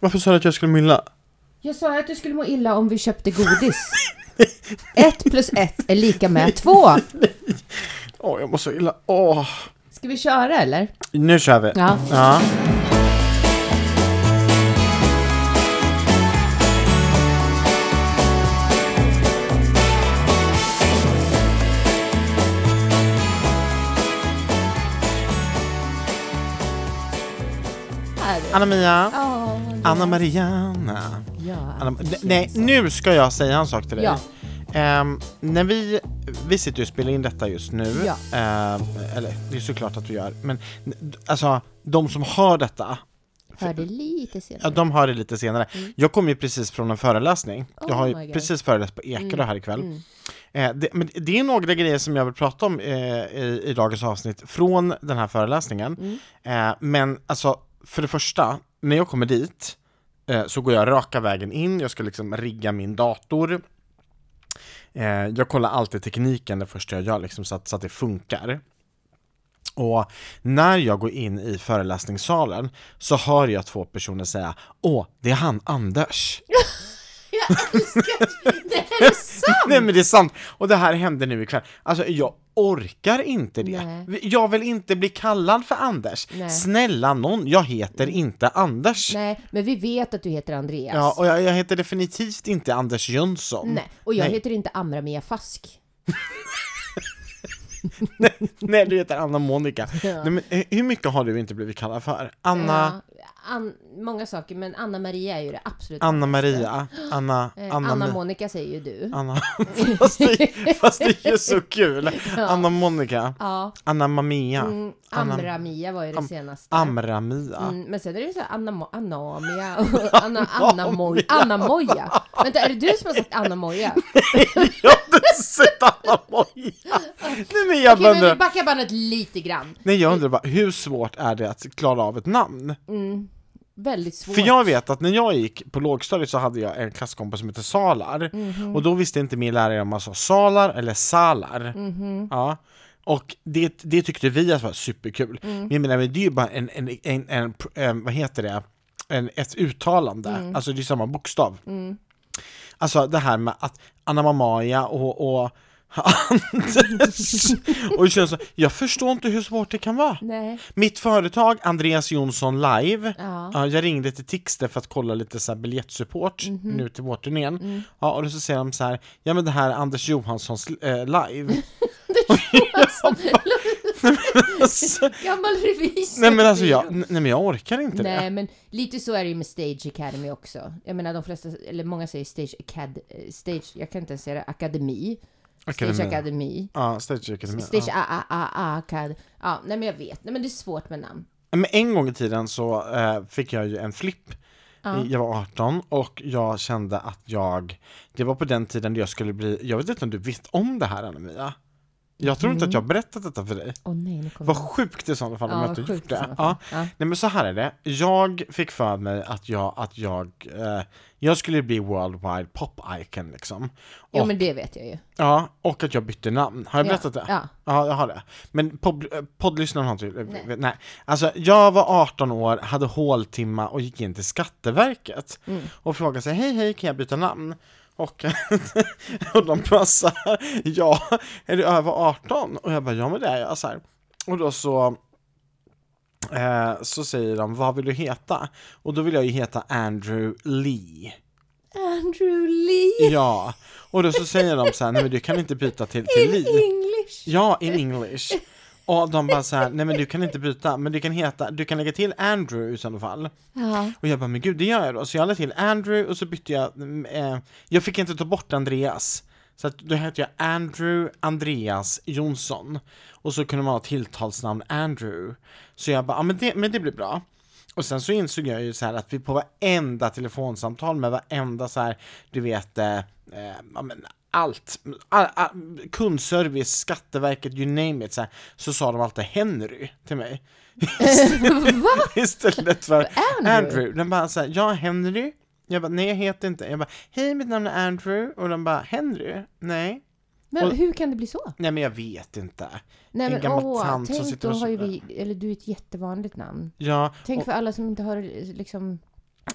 Varför sa du att jag skulle må illa? Jag sa att du skulle må illa om vi köpte godis. ett plus ett är lika med två. Åh, jag mår så illa. Åh. Ska vi köra eller? Nu kör vi. Ja. ja. Anna-Mia. Ja, Anna Mariana. Ja, Anna, nej, nu ska jag säga en sak till dig. Ja. Ehm, när vi, vi sitter och spelar in detta just nu, Ja. Ehm, eller det är såklart att du gör, men alltså de som hör detta, Hörde lite senare. ja, de hör det lite senare. Jag kommer ju precis från en föreläsning, jag har Oh precis föreläst på Ekerö här ikväll. Mm. Eh, det, men det är några grejer som jag vill prata om eh, i, i dagens avsnitt från den här föreläsningen. Mm. Eh, men alltså, för det första, när jag kommer dit eh, så går jag raka vägen in, jag ska liksom rigga min dator. Eh, jag kollar alltid tekniken det första jag gör, liksom, så, att, så att det funkar. Och när jag går in i föreläsningssalen så hör jag två personer säga Åh, det är han Anders! Jag älskar det! Är sant? Nej men det är sant! Och det här hände nu ikväll. Alltså jag orkar inte det. Nej. Jag vill inte bli kallad för Anders. Nej. Snälla någon, jag heter inte Anders. Nej, men vi vet att du heter Andreas. Ja, och jag, jag heter definitivt inte Anders Jönsson. Nej, och jag Nej. heter inte Amra-Mia Fask. Nej, du heter Anna Monica. Ja. Nej, men, eh, hur mycket har du inte blivit kallad för? Anna, Ja, An- många saker, men Anna Maria är ju det absolut Anna. Maria, Anna, Eh, Anna, Anna Mi- Monica säger ju du. Anna. fast, det, fast det är så kul. Anna Monica, Ja. Anna Mamia, Mm, Anna- Amra-Mia var ju det Am- senaste. Amra-Mia. Mm, men sen är det så här Anna, Mo- Anamia och Anna, Anna, Moj, Anna Moja. Vänta, är det du som har sagt Anna Moja? Jag har inte sett Moja! Nej men jag Okej, men vi undrar, backar bandet lite grann. nej jag undrar bara, hur svårt är det att klara av ett namn? Mm, väldigt svårt. För jag vet att när jag gick på lågstadiet så hade jag en klasskompis som hette Salar Mhm. Och då visste inte min lärare om man sa Salar eller Salar Mhm. Ja och det, det tyckte vi att var superkul. Mm. Men jag menar, det är ju bara en, en, en, en, en vad heter det, en, ett uttalande, Mm. alltså det är samma bokstav. Alltså det här med att Anna Mamaja och, och Anders, och så, jag förstår inte hur svårt det kan vara. Nej. Mitt företag, Andreas Jonsson Live, Ja. Ja, jag ringde till Tixter för att kolla lite så här biljettsupport Mhm. nu till vårturnén. Mm. Ja, och då så säger de så här, ja men det här är Anders Johanssons eh, live. alltså, Gammal revisor. nej men alltså jag, nej men jag orkar inte Nej, det. men lite så är det ju med Stage Academy också. Jag menar de flesta, eller många säger Stage Acad... eh, Stage, jag kan inte ens säga det, Akademi. Stage. Academy. Ja, Stage Academy. Stage Ja. A, A, A, A. Ja, nej men jag vet. Nej men det är svårt med namn. Men en gång i tiden så eh, fick jag ju en flipp. Ja. Jag var 18 och jag kände att jag, det var på den tiden jag skulle bli, jag vet inte om du vet om det här Anna-Mia? Jag tror inte att jag har berättat detta för dig. Åh nej, Vad sjukt i sådana fall om Ja, jag inte gjort det. Ja. Ja. Nej men så här är det, jag fick för mig att jag, att jag, eh, jag skulle bli worldwide pop icon liksom. Jo Och, men det vet jag ju. Ja, och att jag bytte namn. Har jag Ja, berättat det? ja. ja jag har det. Men podd, eh, poddlyssnaren har inte nej. nej. Alltså jag var 18 år, hade håltimma och gick in till Skatteverket Mm. och frågade sig hej hej kan jag byta namn? Och, och de bara så här, ja, är du över 18? Och jag bara, ja men det är jag så här. Och då så eh, så säger de, vad vill du heta? Och då vill jag ju heta Andrew Lee. Andrew Lee Ja, och då så säger de så här, nej men du kan inte byta till, till in Lee. English. Ja, in English. Och de bara så här, nej men du kan inte byta, men du kan heta, du kan lägga till Andrew i sådana fall. Ja. Och jag bara, men gud det gör jag då. Så jag lade till Andrew och så bytte jag, mm, eh, jag fick inte ta bort Andreas. Så att då hette jag Andrew Andreas Jonsson. Och så kunde man ha tilltalsnamn Andrew. Så jag bara, ja men det, men det blir bra. Och sen så insåg jag ju så här att vi på varenda telefonsamtal med varenda så här, du vet, eh, eh, ja, men allt, all, all, kundservice, Skatteverket, you name it, så, här, så sa de alltid Henry till mig. Istället för Andrew? Andrew. Den bara såhär, ja Henry. Jag bara, nej jag heter inte. Jag bara, hej mitt namn är Andrew. Och de bara, Henry? Nej. Men Och- hur kan det bli så? Nej men jag vet inte. Nej En men gammal åh, tant som tänk sitter då och har ju så- vi, eller du är ett jättevanligt namn. Ja, Tänk och, för alla som inte har liksom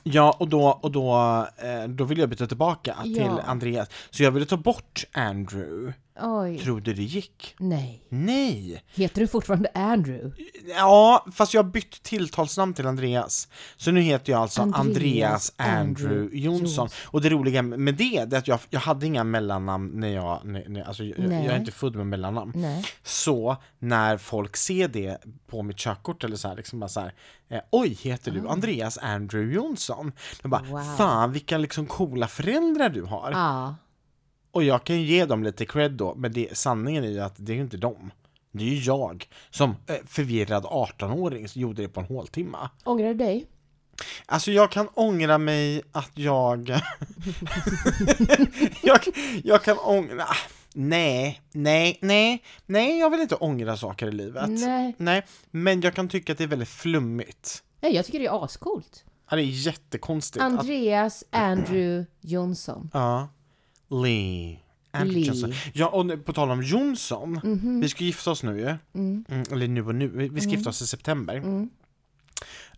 Ja, och då, och då, eh, då ville jag byta tillbaka Ja. till Andreas. Så jag ville ta bort Andrew. Oj. Tror du det gick? Nej. Nej! Heter du fortfarande Andrew? Ja, fast jag har bytt tilltalsnamn till Andreas. Så nu heter jag alltså Andreas, Andreas Andrew, Andrew Jonsson. Jonsson. Och det roliga med det, det är att jag, jag hade inga mellannamn när jag, när, när, alltså jag, jag är inte född med mellannamn. Nej. Så när folk ser det på mitt körkort eller så här, liksom bara så här, eh, oj, heter du Andreas Andrew Jonsson? De bara, Ah. Wow. fan vilka liksom coola föräldrar du har. Ja. Och jag kan ju ge dem lite cred då, men det, sanningen är ju att det är ju inte dem. Det är ju jag som eh, förvirrad 18-åring som gjorde det på en håltimme. Ångrar du dig? Alltså jag kan ångra mig att jag... jag, jag kan ångra... Nej, nej, nej, nej, jag vill inte ångra saker i livet. Nej. Nej, men jag kan tycka att det är väldigt flummigt. Nej, jag tycker det är ascoolt. Ja, det är jättekonstigt. Att, Andreas Andrew Jonsson. ja. Lee. Lee. Johnson. Ja, och på tal om Jonsson. Mhm. Vi ska gifta oss nu ju. Mm. Mm, eller nu och nu. Vi ska gifta oss i september. Mm.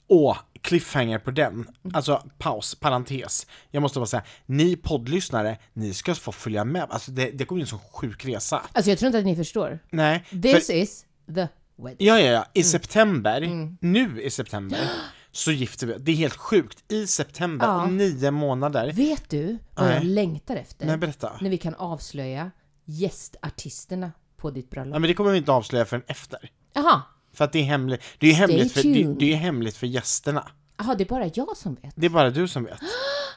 Och cliffhanger på den. Alltså paus, parentes. Jag måste bara säga, ni poddlyssnare, ni ska få följa med. Alltså det, det kommer bli en sån sjuk resa. Alltså jag tror inte att ni förstår. Nej, This för, is the wedding. ja, ja, ja, i september, Mm. nu i september, så gifter vi Det är helt sjukt. I september, Ja. nio månader. Vet du vad jag längtar efter? Nej, berätta. När vi kan avslöja gästartisterna på ditt Ja, bröllop. men det kommer vi inte avslöja förrän efter. Jaha, För att det är hemligt. Det är ju hemligt för, det, det är hemligt för gästerna. Jaha, det är bara jag som vet. Det är bara du som vet.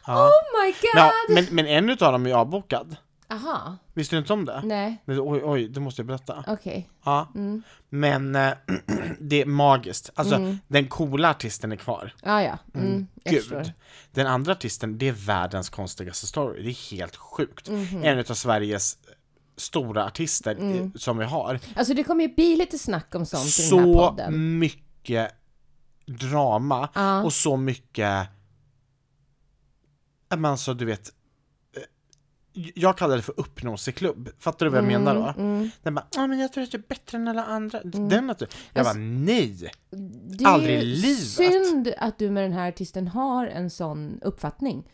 Ja. Oh my god! Ja, men, men en utav dem är avbokad. Aha, Visste du inte om det? nej, Men Oj, oj, det måste jag berätta. okej. Ja. Mm. Men eh, det är magiskt. Alltså, den coola artisten är kvar. Ah, ja, mm, jag Gud. förstår. Den andra artisten, det är världens konstigaste story. Det är helt sjukt. Mhm. En av Sveriges stora artister eh, Mm. som vi har. Alltså det kommer ju bli lite snack om sånt i den här Så podden. mycket drama Ja. och så mycket... Ja, Men alltså, du vet... Jag kallar det för uppnåelseklubb. Fattar du vad jag menar då? Mm. Den bara, ja men jag tror att jag är bättre än alla andra. Den att du... Jag Alltså- bara, nej! Det Aldrig i livet. synd att du med den här artisten har en sån uppfattning.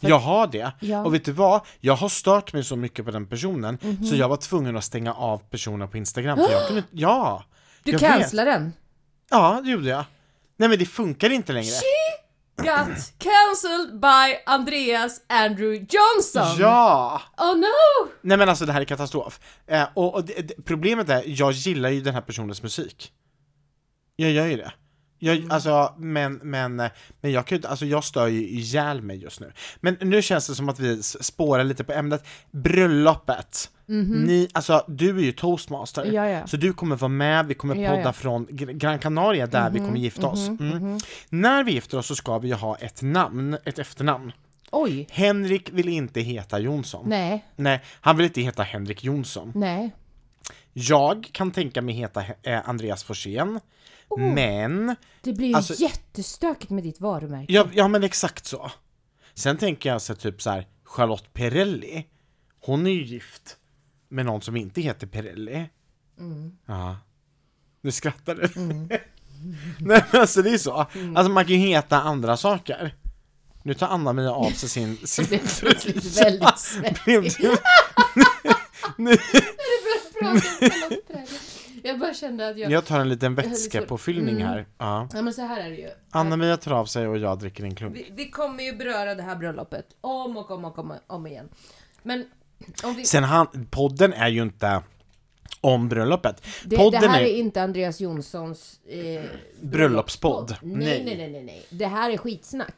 För- Jag har det. Ja. Mhm. Och vet du vad? Jag har stört mig så mycket på den personen så jag var tvungen att stänga av personen på Instagram. För jag kunde. Ja! Du cancelar den. Ja, det gjorde jag. Nej men det funkar inte längre. Got cancelled by Andreas Andrew Johnson! Ja! Oh no! Nej men alltså det här är katastrof. Eh, och och det, det, problemet är, jag gillar ju den här personens musik. Jag gör ju det. Jag, Mm. Alltså, men, men, men jag kan ju alltså jag stör ju ihjäl mig just nu. Men nu känns det som att vi spårar lite på ämnet. Bröllopet. Ni, alltså du är ju toastmaster. Ja, ja. Så du kommer vara med, vi kommer podda ja. Från Gr- Gran Canaria där vi kommer gifta oss. Mm. När vi gifter oss så ska vi ju ha ett namn, ett efternamn. Oj. Henrik vill inte heta Jonsson. Nej, Nej, han vill inte heta Henrik Jonsson. nej. Jag kan tänka mig heta eh, Andreas Forsén, men... Det blir ju Alltså- jättestökigt med ditt varumärke. Ja, ja, men exakt så. Sen tänker jag så typ så här, Charlotte Perrelli, hon är ju gift med någon som inte heter Perrelli. Ja. Nu skrattar du. Nej men alltså det är så. Alltså man kan ju heta andra saker. Nu tar Anna-Mia av sig sin... sin Det plötsligt väldigt svettigt. Nu, Jag bara kände att jag... jag tar en liten vätskepåfyllning Mm. här. Ja. Ja men så här är det ju. Anna-Mia tar av sig och jag dricker en klunk. Vi, vi kommer ju beröra det här bröllopet om och om och om, om igen. Men vi... Sen han, podden är ju inte om bröllopet. Det, podden det här är, är inte Andreas Jonssons eh, Bröllopspodd. Nej, Nej. nej, nej, nej. Det här är skitsnack.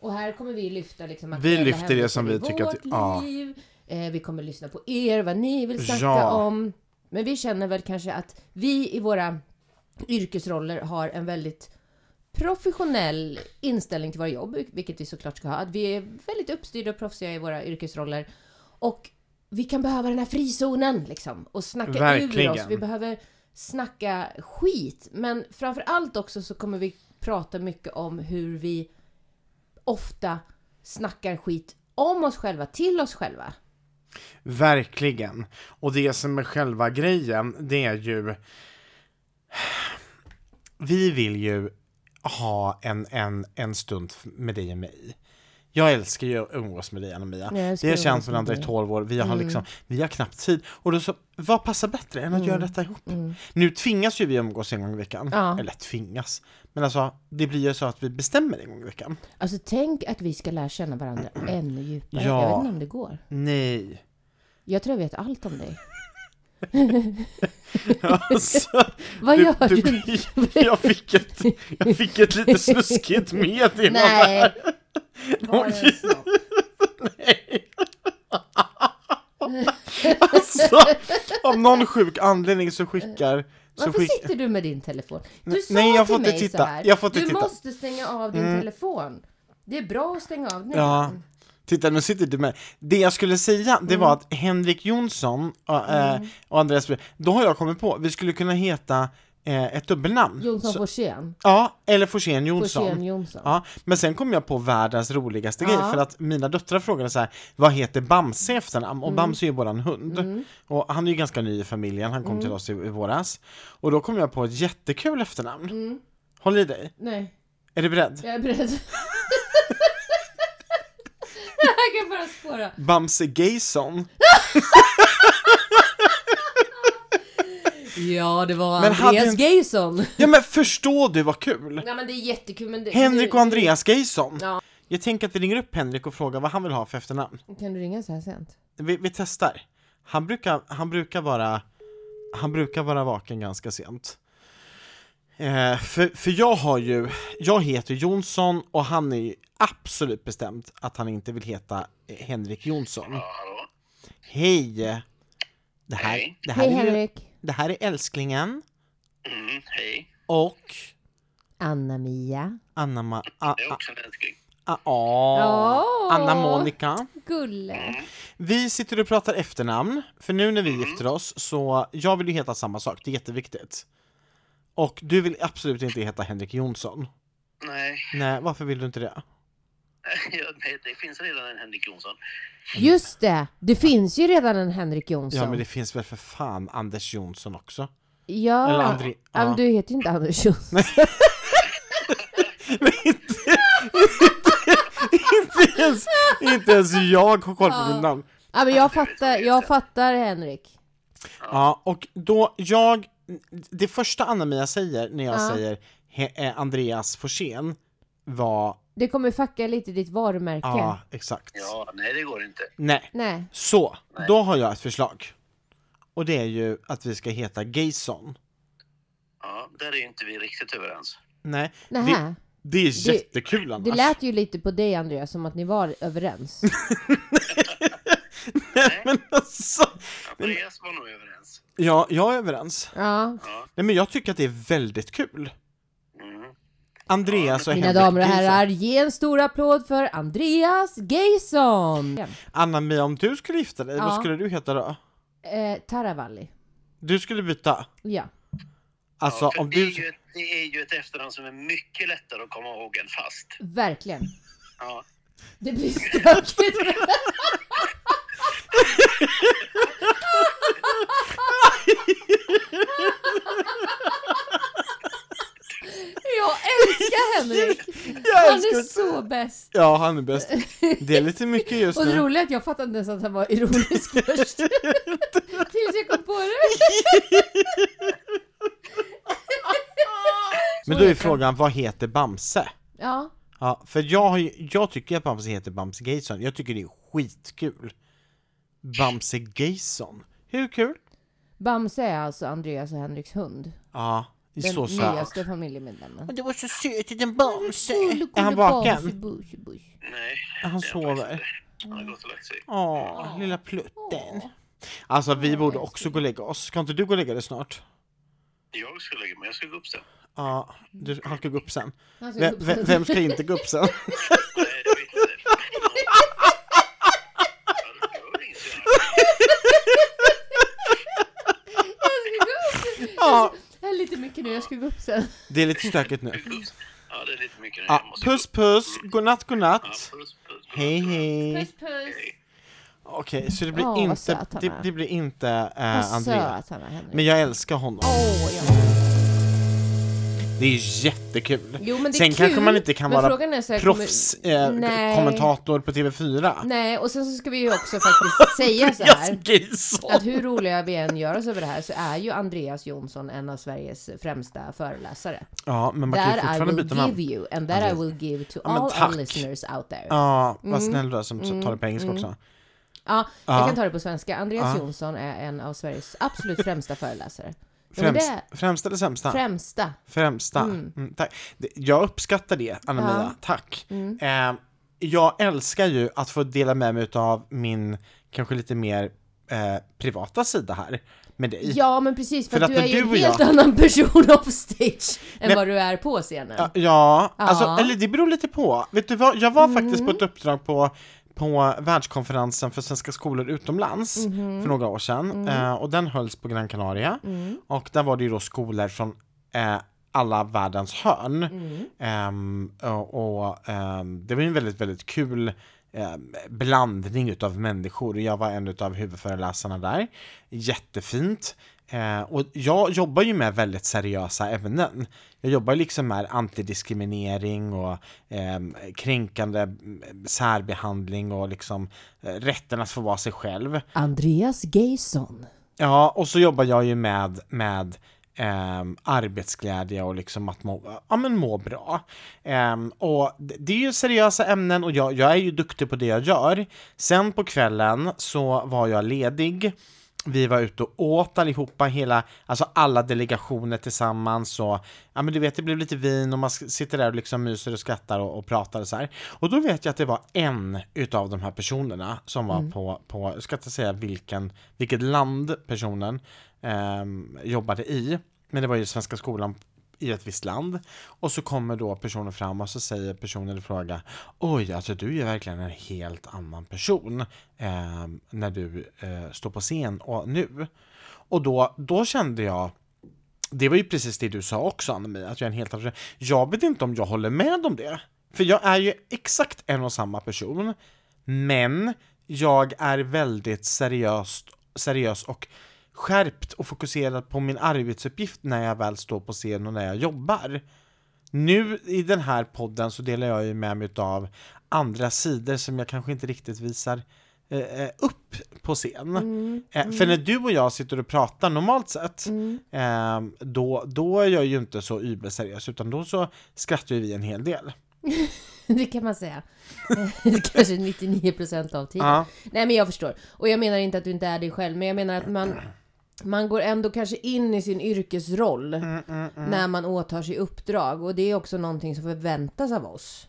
Och här kommer vi lyfta liksom Vi aktuella lyfter det som vi tycker att- ja. liv. Eh, vi kommer lyssna på er, vad ni vill snacka Ja. om. Men vi känner väl kanske att vi i våra yrkesroller har en väldigt professionell inställning till våra jobb, vilket vi såklart ska ha. Att vi är väldigt uppstyrda och proffsiga i våra yrkesroller. Och vi kan behöva den här frizonen liksom och snacka ur Verkligen. oss. Vi behöver snacka skit. Men framför allt också så kommer vi prata mycket om hur vi ofta snackar skit om oss själva, till oss själva. Verkligen. Och det som är själva grejen, det är ju... Vi vill ju ha en, en, en stund med dig och mig. Jag älskar ju att umgås med dig Anna-Mia. Vi har känt varandra i dig. 12 år, vi har Mm. liksom, vi har knappt tid. Och då så, vad passar bättre än att göra detta ihop? Mm. Nu tvingas ju vi umgås en gång i veckan. Ja. Eller tvingas. Men alltså, det blir ju så att vi bestämmer en gång i veckan. Alltså tänk att vi ska lära känna varandra ännu djupare. Ja. Jag vet inte om det går. Nej. Jag tror jag vet allt om dig. Alltså, Vad gör du? du, jag, fick ett, jag fick ett lite snuskigt meddelande Nej. här. Var det en snopp? Nej. Alltså, av någon sjuk anledning så skickar... Så Varför skick, sitter du med din telefon? Du Nej, sa nej, jag till får mig titta. så här. Jag får du titta. måste stänga av din Mm. telefon. Det är bra att stänga av den. Ja. Titta, nu sitter du med. Det jag skulle säga, det Mm. var att Henrik Jonsson och, eh, och Andreas då har jag kommit på, vi skulle kunna heta eh, ett dubbelnamn. Jonsson Så, Forsén. ja, eller Forsén Jonsson. Forsén Jonsson. Ja, men sen kom jag på världens roligaste Ja. grej, för att mina döttrar frågade så här, vad heter Bamse efternamn? Mm. Och Bamse är ju våran hund. Och han är ju ganska ny i familjen, han kom Mm. till oss i, i våras. Och då kom jag på ett jättekul efternamn. Mm. Håll i dig, Nej, är du beredd? jag är beredd. jag kan bara spåra. Bamse Gayson. Ja, det var Men Andreas inte- Gayson. Ja men förstå du vad kul! Ja, men det är jättekul. Men det, Henrik och Andreas Gayson. Ja. Jag tänker att vi ringer upp Henrik och frågar vad han vill ha för efternamn. Kan du ringa så här sent? Vi, vi testar. Han brukar, han brukar vara Han brukar vara vaken ganska sent. Eh, för, för jag har ju, jag heter Jonsson och han är ju absolut bestämt att han inte vill heta Henrik Jonsson. Ja, hallå? Hej! Det här, Hej. det här, Hej är, ju, Henrik. det här är älsklingen Mm, hej. och Anna-Mia. Anna-Ma... a- Jag är a- också en älskling. a- a- Åh. Anna-Monica. Gulle. Vi sitter och pratar efternamn, för nu när vi gifter oss så, jag vill ju heta samma sak, det är jätteviktigt. Och du vill absolut inte heta Henrik Jonsson. Nej, Nej, varför vill du inte det? ja, nej, det finns redan en Henrik Jonsson. Just det, det finns ju redan en Henrik Jonsson. Ja, men det finns väl för fan Anders Jonsson också? Ja, Eller André- ja. men du heter ju inte Anders Jonsson. Men inte, inte, inte, ens, inte ens jag har koll på Ja. mitt namn. Ja, men jag fattar, jag fattar Henrik. Ja, och då jag, det första Anna-Mia säger när jag Ja. säger he, eh, Andreas Forsén var, Det kommer fucka lite ditt varumärke. ja exakt. Ja, nej det går inte. Nej, Nej. så, då har jag ett förslag. Och det är ju att vi ska heta Gayson. Ja, där är inte vi riktigt överens. Nej, det, det är jättekul annars. Det lät ju lite på dig Andreas som att ni var överens. Men alltså, Andreas var nog överens. Ja, jag är överens. Ja. Nej men jag tycker att det är väldigt kul. Mm. Andreas och Mina Henrik damer och herrar, ge en stor applåd för Andreas Gayson! Anna-Mia, om du skulle gifta dig, Ja. vad skulle du heta då? Eh, Taravalli. Du skulle byta? Ja. Alltså ja, för om det, du... är ju ett, det är ju ett efternamn som är mycket lättare att komma ihåg än fast. Verkligen. Ja. Det blir stökigt. Jag älskar Henrik! Jag Han älskar är så bäst! Ja, han är bäst. Det är lite mycket just Och det nu. roliga är att jag fattade inte ens att han var ironisk först. Tills jag kom på det. Men då är frågan, vad heter Bamse? Ja, Ja, för jag, har ju, jag tycker att Bamse heter Bamse Gayson. Jag tycker det är skitkul. Bamse Gayson. Hur kul? Bamse är alltså Andreas och Henriks hund. Ja, det är Den så söt. nyaste familjemedlemmen. Det var så söt, liten Bamse. Är han vaken? Bamse, bush, bush. Nej, Han sover. Han har gått och lagt sig. Åh, lilla plutten. Alltså vi borde också gå och lägga oss. Ska inte du gå och lägga dig snart? Jag ska lägga mig, jag ska gå upp sen. Ja, du, han ska gå upp sen. Vem, vem ska inte gå upp sen? Nej, jag vet inte. Ja, det gör inget. Ja, Det är lite mycket nu, jag ska gå upp sen. det är lite stökigt nu. Ja, det är lite mycket nu. Ja, puss puss, godnatt Ja, godnatt. puss, puss, puss. Hej hej. Puss puss! Okej, så det blir vad inte, det, det blir inte eh, Andrea. Men jag älskar honom. Åh, ja. Det är jättekul. Jo, men det är Sen kul, kanske man inte kan vara är här, kommer- proffs eh, på TV4. Nej, och sen så ska vi ju också faktiskt säga så här. Att hur roliga vi än gör oss över det här så är ju Andreas Jonsson en av Sveriges främsta föreläsare. Ja, men man kan ju That I fortfarande will byta give namn. you and that I will give to Ja, all tack. our listeners out there. Ja, vad Mm. snäll du är som tar det på engelska också. Ja, Ja. jag kan ta det på svenska. Andreas Ja. Jonsson är en av Sveriges absolut främsta föreläsare. Ja, Främst, det- främst eller sämsta? Främsta. Främsta. Mm, tack. Det- Jag uppskattar det, Anna-Mia. Ja. Mm. Tack. Eh, jag älskar ju att få dela med mig av min kanske lite mer eh, privata sida här med dig. Ja, men precis, för, För att att du är ju en helt jag- annan person offstage än Nej. vad du är på scenen. Ja, ja, alltså, Ja. eller det beror lite på. Vet du vad, jag var faktiskt Mm. på ett uppdrag på på världskonferensen för svenska skolor utomlands Mhm. för några år sedan Mm. eh, och den hölls på Gran Canaria och där var det ju då skolor från eh, alla världens hörn Mm. Ehm, och och ehm, det var ju en väldigt, väldigt kul ehm, blandning utav människor. Jag var en utav huvudföreläsarna där. Jättefint. Eh, och jag jobbar ju med väldigt seriösa ämnen. Jag jobbar liksom med antidiskriminering och ehm, kränkande mm, särbehandling och liksom eh, rätten att få vara sig själv. Andreas Gayson. Ja, och så jobbar jag ju med, med ehm, arbetsglädje och liksom att må, ja, men må bra. Ehm, och det det är ju seriösa ämnen och jag, jag är ju duktig på det jag gör. Sen på kvällen så var jag ledig. Vi var ute och åt allihopa, hela, alltså alla delegationer tillsammans och ja men du vet det blev lite vin och man sitter där och liksom myser och skrattar och, och pratar och så här. Och då vet jag att det var en utav de här personerna som var på, på, jag ska inte säga vilken, vilket land personen ehm, jobbade i, men det var ju Svenska skolan i ett visst land och så kommer då personen fram och så säger personen i fråga Oj, alltså du är verkligen en helt annan person eh, när du eh, står på scen och nu. Och då, då kände jag det var ju precis det du sa också Anna-Mia, att jag är en helt annan person. Jag vet inte om jag håller med om det. För jag är ju exakt en och samma person. Men jag är väldigt seriöst, seriös och skärpt och fokuserad på min arbetsuppgift när jag väl står på scen och när jag jobbar. Nu i den här podden så delar jag ju med mig av andra sidor som jag kanske inte riktigt visar eh, eh, upp på scen. Eh, För när du och jag sitter och pratar normalt sett, eh, då, då är jag ju inte så überseriös utan då så skrattar vi en hel del. Det kan man säga. Kanske 99% av tiden. Ja. Nej men jag förstår. Och jag menar inte att du inte är dig själv, men jag menar att man man går ändå kanske in i sin yrkesroll när man åtar sig uppdrag och det är också någonting som förväntas av oss.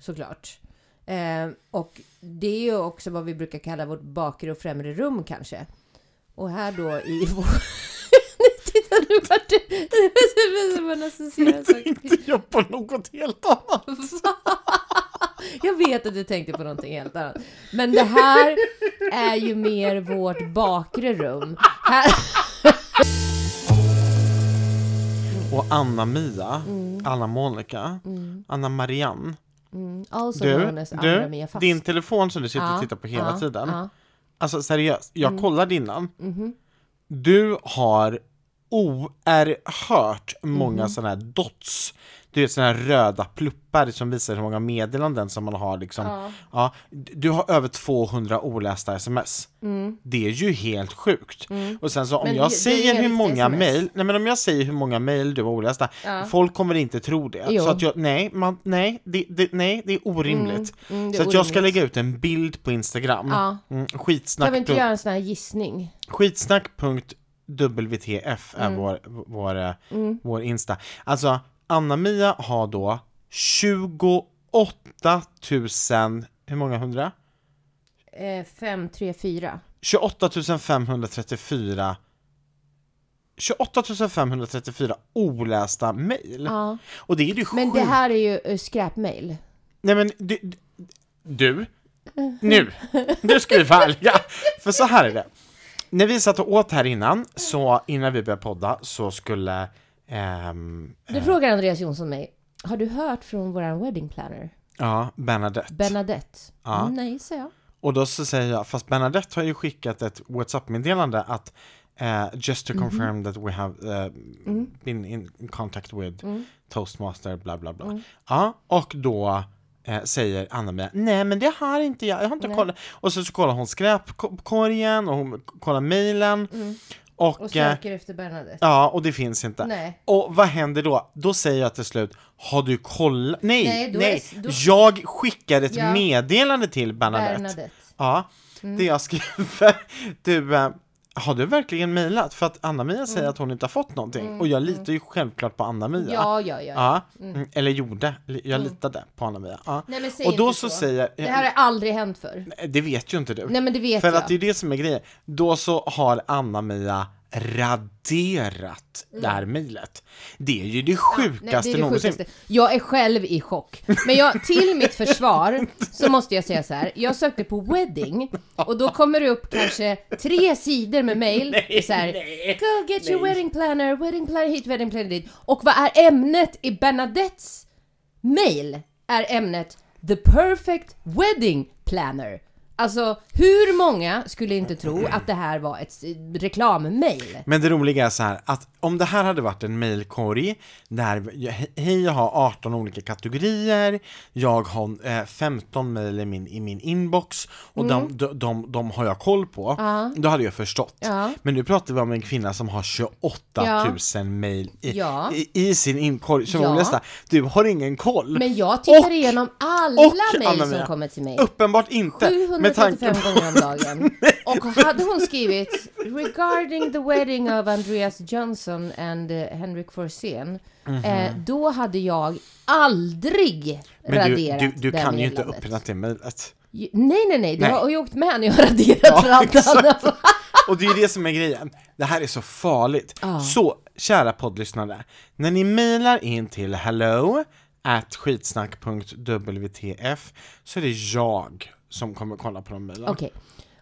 Såklart. Eh, och det är ju också vad vi brukar kalla vårt bakre och främre rum kanske. Och här då i vår... Titta nu vart det... Tänkte jag på något helt annat? Jag vet att du tänkte på någonting helt annat. Men det här är ju mer vårt bakre rum. Här... Och Anna-Mia, Mm. Anna-Monica, Anna-Marianne. Also Du, known as Andra Mia du Fast. din telefon som du sitter och Ja, tittar på hela ja, tiden. ja. Alltså seriöst, jag Mm. kollade innan. Mhm. Du har oerhört många Mhm. sådana här dots. Du vet sådana här röda pluppar som visar hur många meddelanden som man har liksom. Ja. Ja, du har över 200 olästa sms. Det är ju helt sjukt. Och sen så om Mm. Men jag det- säger hur många SMS. mail, nej men om jag säger hur många mail du har olästa, Ja. folk kommer inte tro det. Jo. Så att jag, nej, man, nej, det, det, nej, det är orimligt. mm, det är så att jag ska lägga ut en bild på Instagram. Ja. Mm, Kan skitsnack. vi inte göra en sån här gissning? Skitsnack.wtf är Mm. vår, vår, eh, vår Insta. Alltså, Anna-Mia har då 28 000, hur många hundra? Eh, fem, tre, fyra. 28 534 28 534 olästa mejl. Ja. Och det är ju Men det här är ju uh, skräpmail. Nej men du, du, nu, nu ska vi ärliga. För så här är det. När vi satt och åt här innan, så innan vi började podda, så skulle ehm, Nu frågar Andreas Jonsson mig. Har du hört från våran wedding planner? ja, Bernadette. Bernadette? Ja. Mm, nej, säger jag. Och då så säger jag, fast Bernadette har ju skickat ett WhatsApp-meddelande att eh, just to confirm that we have eh, Mm. been in, contact with Mm. toastmaster bla bla bla. Mm. Ja, och då eh, säger Anna-Mia, nej men det har inte jag, jag har inte Nej. kollat. Och så, så kollar hon skräpkorgen och hon kollar mejlen Och, Och eh, söker efter Bernadette. ja, och det finns inte. Nej. Och vad händer då? Då säger jag till slut, har du kollat? Nej, Nej, nej, är- då- jag skickar ett Ja. meddelande till Bernadette. Bernadette. Ja, Mm. det jag skriver, du, eh, har du verkligen mejlat? För att Anna-Mia säger att hon inte har fått någonting. Och jag litar ju självklart på Anna-Mia. Mm. Ja, ja, ja. Ja, mm. eller gjorde, jag litade på Anna-Mia. Ja. Nej men säg Och då inte så säger, Det här har aldrig hänt förr. det vet ju inte du. Nej men det vet För jag. att det är det som är grejen. Då så har Anna-Mia raderat det här mejlet. Det är ju det Nej, sjukaste det någonsin. sjukaste. Jag är själv i chock. Men jag, till mitt försvar så måste jag säga så här. Jag sökte på wedding och då kommer det upp kanske tre sidor med så här, Go get your wedding planner, wedding planner hit, wedding planner dit. Och vad är ämnet i Bernadettes mail? Är ämnet The perfect wedding planner. Alltså, hur många skulle inte tro att det här var ett reklammail? Men det roliga är så här att om det här hade varit en mailkorg där hej jag har 18 olika kategorier, jag har eh, 15 mail i min, i min inbox och de, de, de, de har jag koll på, Mm. Ja. då hade jag förstått. Ja. Men nu pratar vi om en kvinna som har 28 000 mail i, Ja. i, i sin inkorg. Så Ja. hon läste, du har ingen koll. Men jag tittar Och- igenom alla och, mail som kommer till mig. Uppenbart inte. Med 735 tanke på... gånger om dagen. Och hade hon skrivit “Regarding the wedding of Andreas Johnson and uh, Henrik Forsén” eh, då hade jag aldrig Men du, raderat du, du det kan ju inte öppna det mejlet. Nej, nej, nej, det Nej. har ju åkt med när jag har raderat Ja, raddarna. Och det är ju det som är grejen. Det här är så farligt. Ja. Så, kära poddlyssnare. När ni mejlar in till hello at skitsnack.wtf så är det jag som kommer kolla på de mejlen. Okej,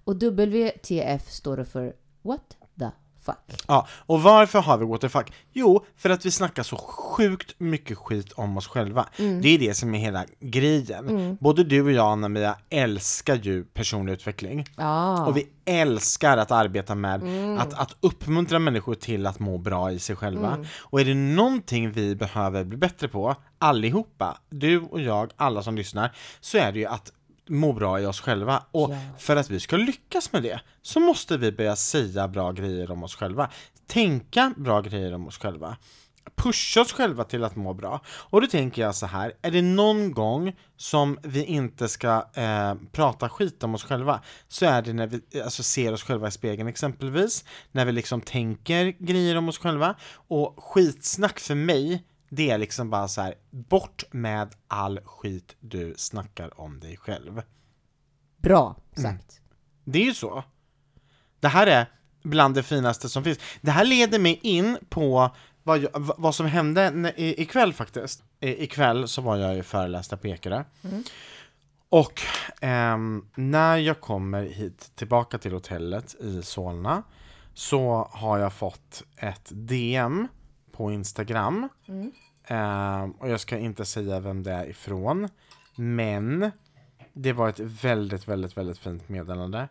och WTF står det för What the fuck? Ja, och varför har vi what the fuck? Jo, för att vi snackar så sjukt mycket skit om oss själva. Mm. Det är det som är hela grejen. Både du och jag, Anna-Mia, älskar ju personlig utveckling. Ja, Och vi älskar att arbeta med Mm. att, att uppmuntra människor till att må bra i sig själva. Mm. Och är det någonting vi behöver bli bättre på, allihopa, du och jag, alla som lyssnar, så är det ju att må bra i oss själva. Och Ja. för att vi ska lyckas med det så måste vi börja säga bra grejer om oss själva. Tänka bra grejer om oss själva. Pusha oss själva till att må bra. Och då tänker jag så här, är det någon gång som vi inte ska eh, prata skit om oss själva så är det när vi alltså, ser oss själva i spegeln exempelvis, när vi liksom tänker grejer om oss själva. Och skitsnack för mig, det är liksom bara så här, bort med all skit du snackar om dig själv. bra Mm. sagt. Det är ju så. Det här är bland det finaste som finns. Det här leder mig in på vad, jag, vad som hände i- ikväll faktiskt. I, ikväll så var jag ju förelästa på Ekerö. Och ehm, när jag kommer hit tillbaka till hotellet i Solna så har jag fått ett DM på Instagram. Ehm, och jag ska inte säga vem det är ifrån. Men det var ett väldigt, väldigt, väldigt fint meddelande.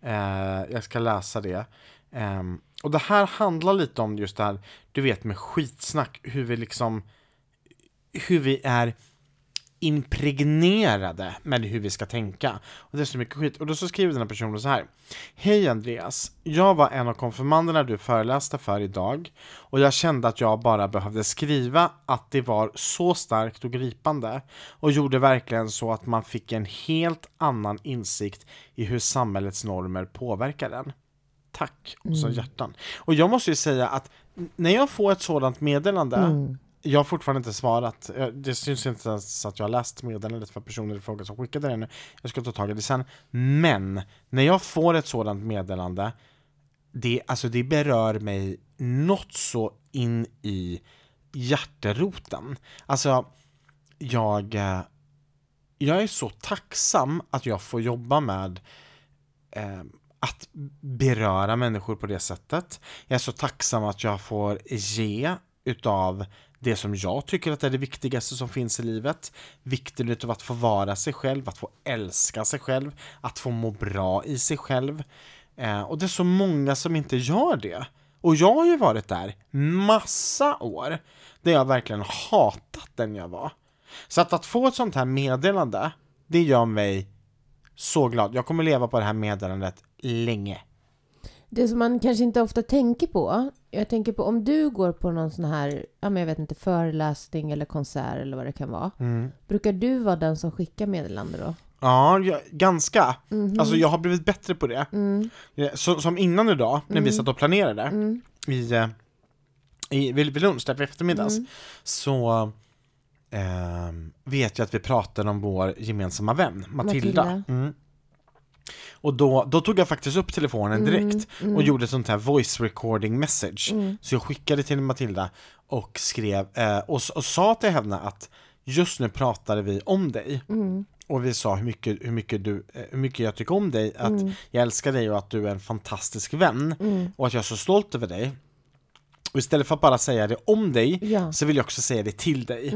Eh, jag ska läsa det. Eh, och det här handlar lite om just det här, du vet med skitsnack, hur vi liksom, hur vi är impregnerade med hur vi ska tänka. Och det är så mycket skit. Och då så skriver den här personen så här. Hej Andreas, jag var en av konfirmanderna du föreläste för idag och jag kände att jag bara behövde skriva att det var så starkt och gripande och gjorde verkligen så att man fick en helt annan insikt i hur samhällets normer påverkar den. Tack! Och så hjärtan. Och jag måste ju säga att när jag får ett sådant meddelande jag har fortfarande inte svarat. Det syns inte ens att jag har läst meddelandet för personer i fråga som skickade det nu. Jag ska ta tag i det sen. Men när jag får ett sådant meddelande, det, alltså det berör mig något så in i hjärteroten. Alltså, jag, eh, jag är så tacksam att jag får jobba med eh, att beröra människor på det sättet. Jag är så tacksam att jag får ge utav det som jag tycker att är det viktigaste som finns i livet. Vikten utav att få vara sig själv, att få älska sig själv, att få må bra i sig själv. Eh, och det är så många som inte gör det. Och jag har ju varit där massa år, där jag verkligen hatat den jag var. Så att, att få ett sånt här meddelande, det gör mig så glad. Jag kommer leva på det här meddelandet länge. Det som man kanske inte ofta tänker på, jag tänker på om du går på någon sån här, ja men jag vet inte, föreläsning eller konsert eller vad det kan vara. Brukar du vara den som skickar meddelande då? Ja, jag, ganska. Alltså jag har blivit bättre på det. Eh, Så, som innan idag, när vi satt och planerade i, eh, i, vid, vid lunch där på eftermiddags, så ehm, vet jag att vi pratade om vår gemensamma vän, Matilda. Matilda. Mm. Och då, då tog jag faktiskt upp telefonen direkt och gjorde ett sånt här voice recording message. Så jag skickade till Matilda och skrev eh, och, och sa till henne att just nu pratade vi om dig. Och vi sa hur mycket, hur, mycket du, eh, hur mycket jag tycker om dig, att jag älskar dig och att du är en fantastisk vän. Och att jag är så stolt över dig. Och istället för att bara säga det om dig, Ja. så vill jag också säga det till dig.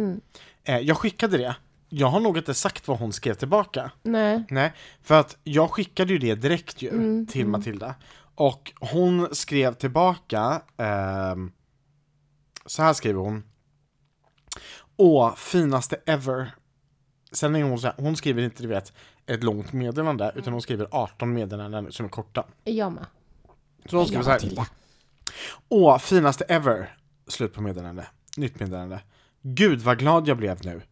Eh, jag skickade det. Jag har nog inte sagt vad hon skrev tillbaka. Nej. Nej, för att jag skickade ju det direkt ju till Matilda. Och hon skrev tillbaka, ehm, så här skriver hon. Åh, finaste ever. Sen är hon så här, hon skriver inte du vet ett långt meddelande, utan hon skriver 18 meddelanden som är korta. Jag med. Så hon skriver så här. Åh, finaste ever! Slut på meddelande. Nytt meddelande. Gud vad glad jag blev nu.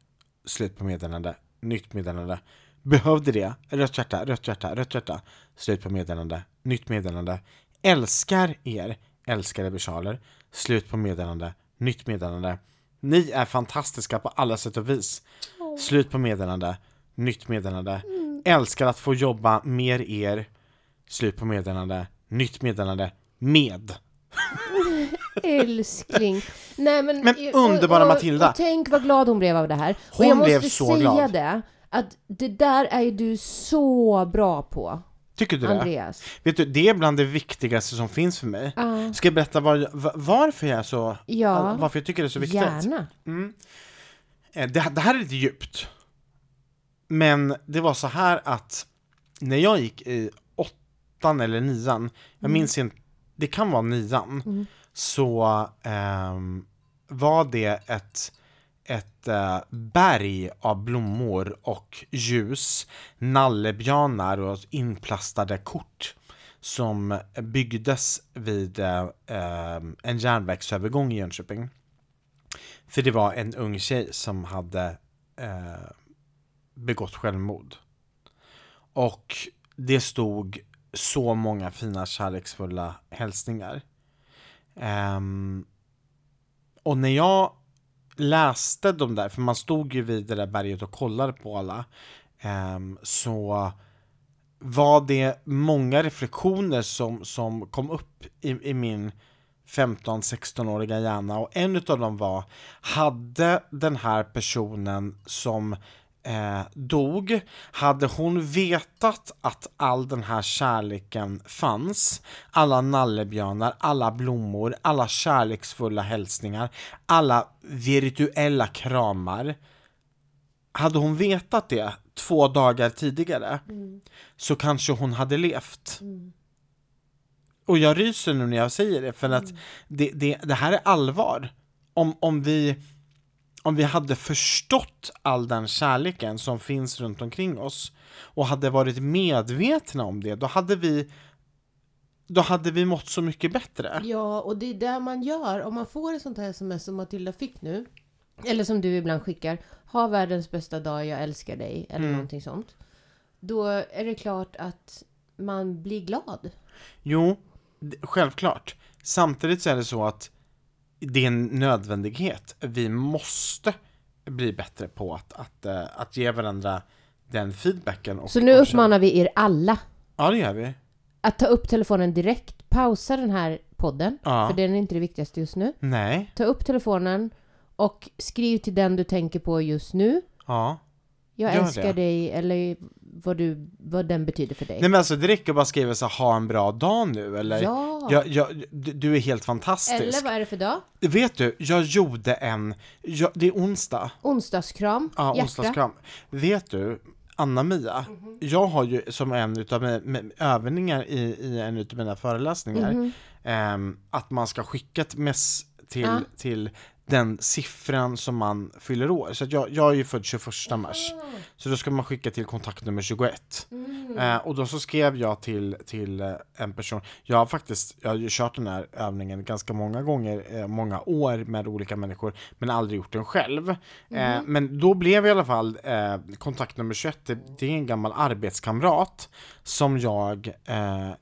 Slut på meddelande. Nytt meddelande. Behövde det. Rött hjärta, rött hjärta, rött hjärta. Slut på meddelande. Nytt meddelande. Älskar er. Älskar Ebersaler. Slut på meddelande. Nytt meddelande. Ni är fantastiska på alla sätt och vis. Slut på meddelande. Nytt meddelande. Älskar att få jobba med er. Slut på meddelande. Nytt meddelande. Med. Älskling. Nej, men, Men underbara och, och, Matilda. Och tänk vad glad hon blev av det här. och Hon jag måste blev så säga glad. det, att det där är ju du så bra på, Tycker du det? Andreas. Vet du, det är bland det viktigaste som finns för mig. Ja. Ska jag berätta var, va- varför jag så, Ja. varför jag tycker det är så viktigt? Gärna. Eh, Det, det här är lite djupt. Men det var så här att när jag gick i åttan eller nian, jag minns inte, det kan vara nian, så ehm, var det ett, ett eh, berg av blommor och ljus, nallebjörnar och inplastade kort som byggdes vid eh, ehm, en järnvägsövergång i Jönköping. För det var en ung tjej som hade eh, begått självmord. Och det stod så många fina kärleksfulla hälsningar. Um, och när jag läste de där, för man stod ju vid det där berget och kollade på alla, um, så var det många reflektioner som, som kom upp i, i min 15-16-åriga hjärna. Och en utav dem var Hade den här personen som eh, dog Hade hon vetat att all den här kärleken fanns Alla nallebjörnar, alla blommor, alla kärleksfulla hälsningar Alla virtuella kramar Hade hon vetat det två dagar tidigare så kanske hon hade levt. Och jag ryser nu när jag säger det, för att det, det, det här är allvar. Om, om, vi, om vi hade förstått all den kärleken som finns runt omkring oss och hade varit medvetna om det, då hade vi då hade vi mått så mycket bättre. Ja, och det är det man gör. Om man får ett sånt här sms som Matilda fick nu, eller som du ibland skickar, ha världens bästa dag, jag älskar dig, eller Mm. någonting sånt. Då är det klart att man blir glad. Jo, självklart. Samtidigt så är det så att det är en nödvändighet. Vi måste bli bättre på att, att, eh, att ge varandra den feedbacken. Och, Så nu uppmanar vi er alla Ja, det gör vi. att ta upp telefonen direkt, pausa den här podden, Ja. för den är inte det viktigaste just nu. Nej, Ta upp telefonen och skriv till den du tänker på just nu. ja. Jag Gör älskar det. dig, eller vad, du, vad den betyder för dig. Nej men alltså det räcker att bara skriva så ha en bra dag nu eller ja! jag, jag, du är helt fantastisk. eller vad är det för dag? Vet du, jag gjorde en, jag, det är onsdag, Onsdagskram, ja hjärta. onsdagskram. Vet du, Anna-Mia, jag har ju som en utav mina övningar i, i en utav mina föreläsningar ehm, att man ska skicka ett mess till, Ja. till den siffran som man fyller år. Så jag, jag är ju född 21 mars. Så då ska man skicka till kontaktnummer 21. Eh, och då så skrev jag till, till eh, en person, jag har faktiskt jag har ju kört den här övningen ganska många gånger, eh, många år med olika människor, men aldrig gjort den själv. Eh, men då blev i alla fall eh, kontaktnummer 21, det, det är en gammal arbetskamrat som jag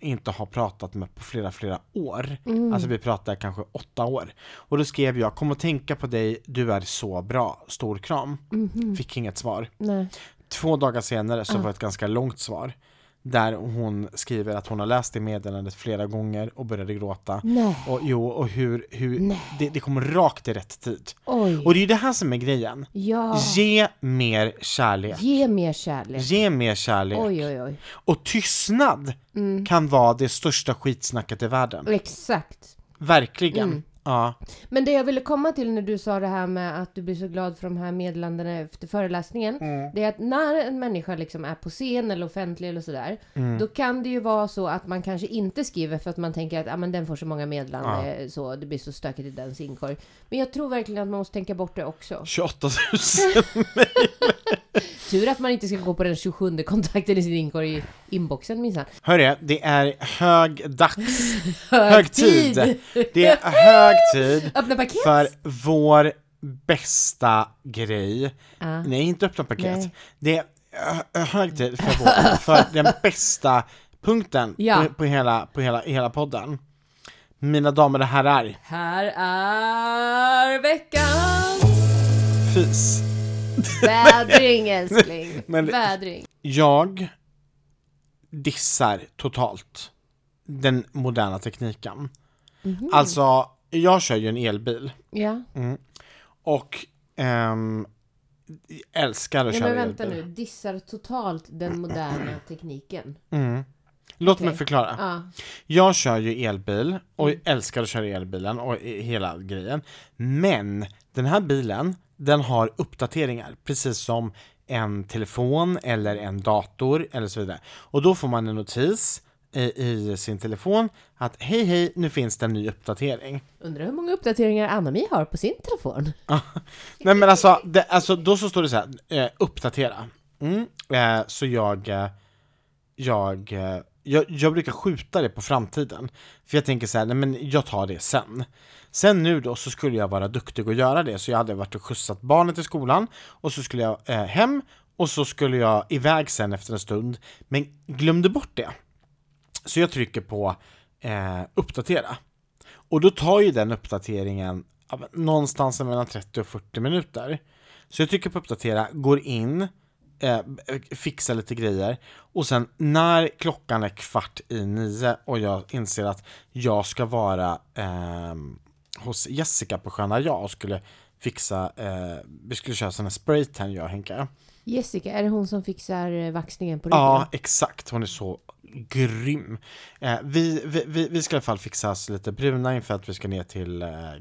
inte har pratat med på flera, flera år. Alltså vi pratade kanske åtta år. Och då skrev jag, kom och tänka på dig, du är så bra, stor kram. Fick inget svar. Nej. Två dagar senare så var det ett ganska långt svar. Där hon skriver att hon har läst det meddelandet flera gånger och började gråta. Nej. Och jo, och hur, hur det, det kommer rakt i rätt tid. Oj. Och det är ju det här som är grejen. Ja. Ge mer kärlek. Ge mer kärlek. Ge mer kärlek. Oj, oj, oj. Och tystnad kan vara det största skitsnacket i världen. Exakt. Verkligen. Mm. Ja. Men det jag ville komma till när du sa det här med att du blir så glad för de här meddelandena efter föreläsningen. Det är att när en människa liksom är på scen eller offentlig eller sådär. Då kan det ju vara så att man kanske inte skriver för att man tänker att ah, men den får så många meddelanden så det blir så stökigt i dens inkorg. Men jag tror verkligen att man måste tänka bort det också. 28 000. Tur att man inte ska gå på den 27 kontakten i sin inkorg i inboxen minsann. Hörru, det är hög dags. Hög tid. Det är hög tid Öppna paket! för vår bästa grej. Ja. Nej, inte öppna paket. Nej. Det är hö- hög tid för, vår, för den bästa punkten Ja. på, på, hela, på hela, hela podden. Mina damer och herrar, Här är veckans fis. vädring älskling. Men- Vädring. Jag dissar totalt den moderna tekniken. Mhm. Alltså, jag kör ju en elbil Ja. och ehm, älskar att ja köra men vänta elbil. nu, dissar totalt den moderna tekniken. Mm. Låt mig Okej. förklara. Ja. Jag kör ju elbil och Mm. älskar att köra elbilen och i- hela grejen. Men den här bilen, den har uppdateringar, precis som en telefon eller en dator eller så vidare. Och då får man en notis i, sin telefon att hej hej, nu finns det en ny uppdatering. Undrar hur många uppdateringar Anna-Mi har på sin telefon? Nej men alltså, det, alltså då så står det så här, eh, uppdatera. Mm, eh, så jag, eh, jag, eh, jag, jag brukar skjuta det på framtiden. För jag tänker så här, nej men jag tar det sen. Sen nu då så skulle jag vara duktig och göra det, så jag hade varit och skjutsat barnet till skolan och så skulle jag eh, hem och så skulle jag iväg sen efter en stund, men glömde bort det. Så jag trycker på eh, uppdatera. Och då tar ju den uppdateringen ja, någonstans mellan 30 och 40 minuter. Så jag trycker på uppdatera, går in, eh, fixar lite grejer och sen när klockan är kvart i nio och jag inser att jag ska vara eh, hos Jessica på Sköna Jag och skulle fixa, eh, vi skulle köra sån här spraytan jag och Henka. Jessica, är det hon som fixar eh, vaxningen på ryggen? Ja, exakt. Hon är så grym. Eh, vi, vi, vi, vi ska i alla fall fixa oss lite bruna inför att vi ska ner till, eh, eh,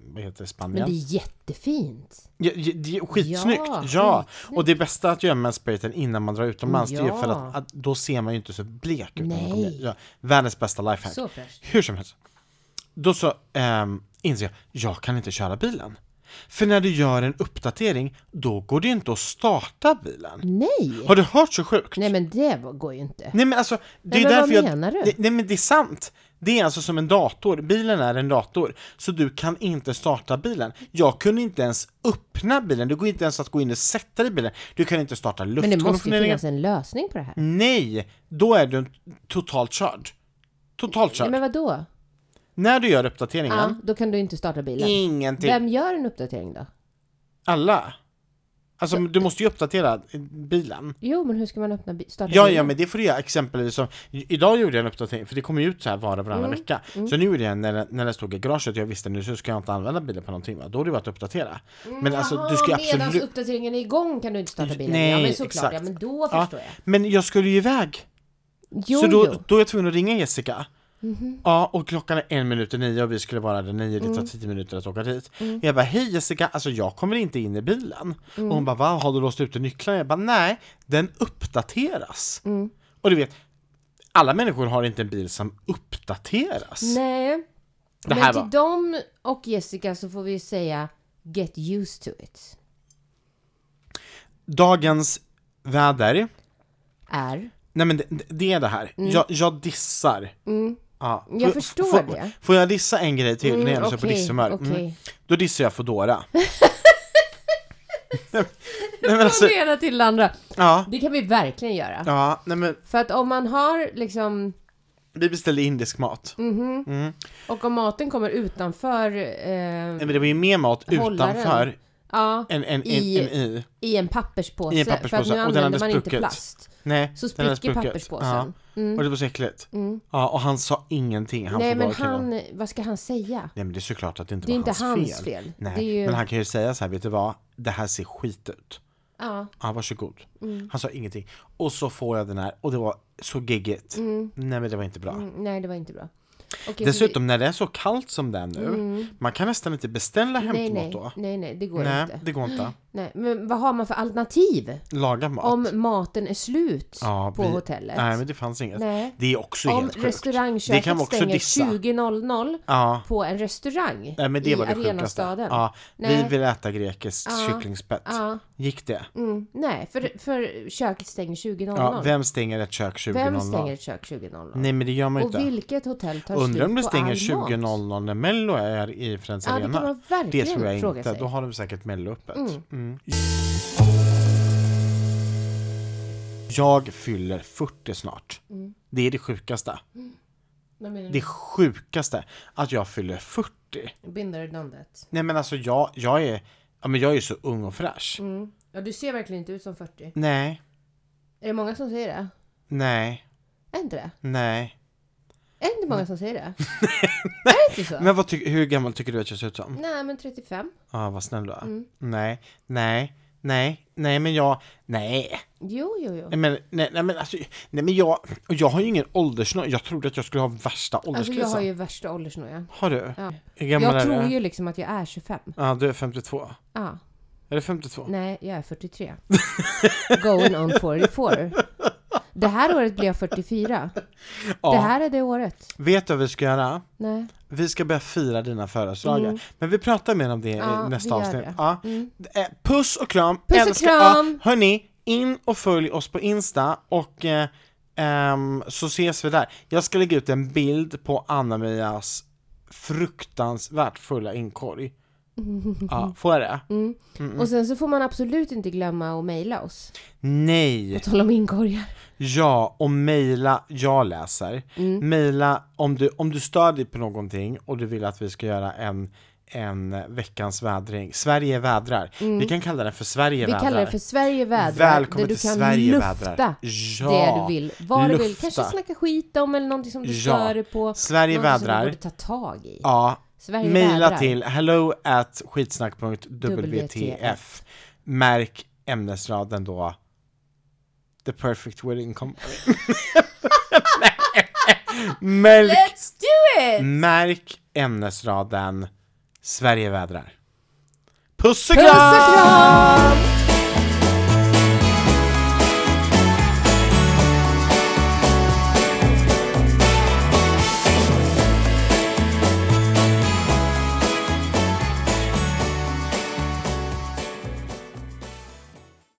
vad heter det, Men Spanien. det är jättefint. Ja, ja, det är skitsnyggt! Ja, Ja, skitsnyggt. och det bästa att göra med sprayten innan man drar utomlands, det är för Ja. att, att då ser man ju inte så blek ut. Nej. Ja, världens bästa lifehack. Så fräscht. Hur som helst. Då så ehm, inser jag, jag kan inte köra bilen. För när du gör en uppdatering, då går det inte att starta bilen. Nej! Har du hört så sjukt? Nej men det går ju inte. Nej men alltså, det Nej, är men vad därför jag... menar du? Det, nej men det är sant! Det är alltså som en dator, bilen är en dator, så du kan inte starta bilen. Jag kunde inte ens öppna bilen, det går inte ens att gå in och sätta dig i bilen. Du kan inte starta Men det måste ju luftkonditioneringen. finnas en lösning på det här. Nej! Då är du totalt körd. Totalt körd. Nej, men vadå? När du gör Ja, uppdateringen, då kan du inte starta bilen. ingenting. Vem gör en uppdatering då? Alla. Alltså du måste ju uppdatera bilen. Jo, men hur ska man öppna starta Ja, bilen? ja, men det får du göra exempelvis som, idag gjorde jag en uppdatering, för det kommer ju ut så här var och varannan Mm, vecka. Så nu gjorde jag när, när det stod i garaget, jag visste nu så ska jag inte använda bilen på någonting va, då har det varit att uppdatera. Men alltså du ska ju Medan absolut... uppdateringen är igång kan du inte starta bilen. Nej, ja, men såklart. exakt. Ja, men då Ja, förstår jag. Men jag skulle ju iväg, Jo, så då, jo. då är jag tvungen att ringa Jessica. Ja, och klockan är en minut i nio och vi skulle vara där nio, det tar tio minuter att åka dit. Jag bara, hej Jessica, alltså jag kommer inte in i bilen. Och hon bara, va, har du låst ute nycklarna? Jag bara, nej, den uppdateras. Och du vet, alla människor har inte en bil som uppdateras. Nej. Det Men till var- dem och Jessica så får vi säga get used to it. Dagens väder, Är. nej men det, det är det här, jag, jag dissar. Ja. Mm. Jag förstår får, det. Får jag dissa en grej till när jag så på disshumör? okej. Mm. Då dissar jag Foodora. nej, men alltså, Det ena till det andra. ja, Det kan vi verkligen göra. ja, nej men För att om man har liksom, vi beställde indisk mat. Mm. och om maten kommer utanför, Nej, eh, men det var ju mer mat Hållaren. utanför ja, än, än, I- än i. i en papperspåse. I en för papperspåse, nu och den använder man inte plast. Nej, Så spricker papperspåsen. Mm. Ja. Och det var så äckligt. Ja, och han sa ingenting. Han Nej men han, vad ska han säga? Nej men det är såklart att det inte Det var inte hans, hans fel. fel. Nej, ju- men han kan ju säga så här, vet du vad? Det här ser skit ut. Ja. Ja, varsågod. Mm. Han sa ingenting. Och så får jag den här och det var så geggigt. Nej men det var inte bra. Mm, nej, det var inte bra. Så Dessutom när det är så kallt som det är nu, man kan nästan inte beställa vi, nej, hämtmat nej, då. nej, nej, det går Nej, inte. det går inte. Nej, men vad har man för alternativ? Laga mat. Om maten är slut Ja, på vi- hotellet? Nej men det fanns inget. Nej. Det är också Om helt sjukt. Det restaurangköket vi stänger dissa. 20.00 Ja. på en restaurang Nej men det i var det arenastaden. Ja, vi Nej. vill äta grekiskt Ja. kycklingspett. Ja. Gick det? Mm, nej, för, för köket stänger 20.00. Ja, vem stänger ett kök 20.00? Vem stänger ett kök 20.00? Nej men det gör man ju Och inte. vilket hotell tar Undrar om det slut stänger all mat? 20.00 när Mello är i Friends Ja, det Arena? kan man det verkligen tror jag inte. sig. Då har de säkert Mello öppet. Mm. Jag fyller 40 snart. Mm. Det är det sjukaste. Vad menar Det sjukaste att jag fyller 40. du? Been there, done that. Nej men alltså jag, jag är Ja men jag är så ung och fräsch. Mm. Ja, du ser verkligen inte ut som 40. Nej, Är det många som säger det? nej, Är inte det? nej. Är det inte många som säger det? är det inte så? Men vad ty- hur gammal tycker du att jag ser ut som? Nej, men 35. Ja, vad snäll du är. Mm. Nej, nej, nej, nej men jag, nej. Jo, jo, jo. Nej men, nej, nej men alltså, nej men jag, och jag har ju ingen åldersnoja. Jag trodde att jag skulle ha värsta Alltså ålderskrisen. jag har ju värsta åldersnoja. Har du? Ja. Hur gammal Jag är tror du? ju liksom att jag är 25. Ja, du är 52. Ja. Är du 52? Nej, jag är 43. Going on 44. Det här året blir jag 44. Ja. Det här är det året. Vet du vad vi ska göra? Nej. Vi ska börja fira dina födelsedagar. Mm. Men vi pratar mer om det Ja, i nästa avsnitt. Ja. Mm. Eh, Puss och kram! Puss och Älskar- kram! Ja, hörni, in och följ oss på Insta och eh, ehm, så ses vi där. Jag ska lägga ut en bild på Anna-Mias fruktansvärt fulla inkorg. Ja, får jag det? Mm. Och sen så får man absolut inte glömma att mejla oss. Nej! På tal om inkorgar. Ja, och mejla, jag läser. Mm. Mejla om du, om du stör dig på någonting och du vill att vi ska göra en, en veckans vädring. Sverige vädrar. Vi kan kalla den för Sverige Mm. Vi vädrar. kallar det för Sverige vädrar. Välkommen där du till kan Sverige lufta vädrar. Det du vill. Vad du vill. lufta. Kanske snacka skit om eller någonting som du Ja. stör på. Sverige någonting som vädrar. du borde ta tag i. Ja, Sverige vädrar. till hello at skitsnack.wtf. Märk ämnesraden då The Perfect Wedding Company. Märk, Let's do it! märk ämnesraden Sverige vädrar. Puss och Puss och kram! kram!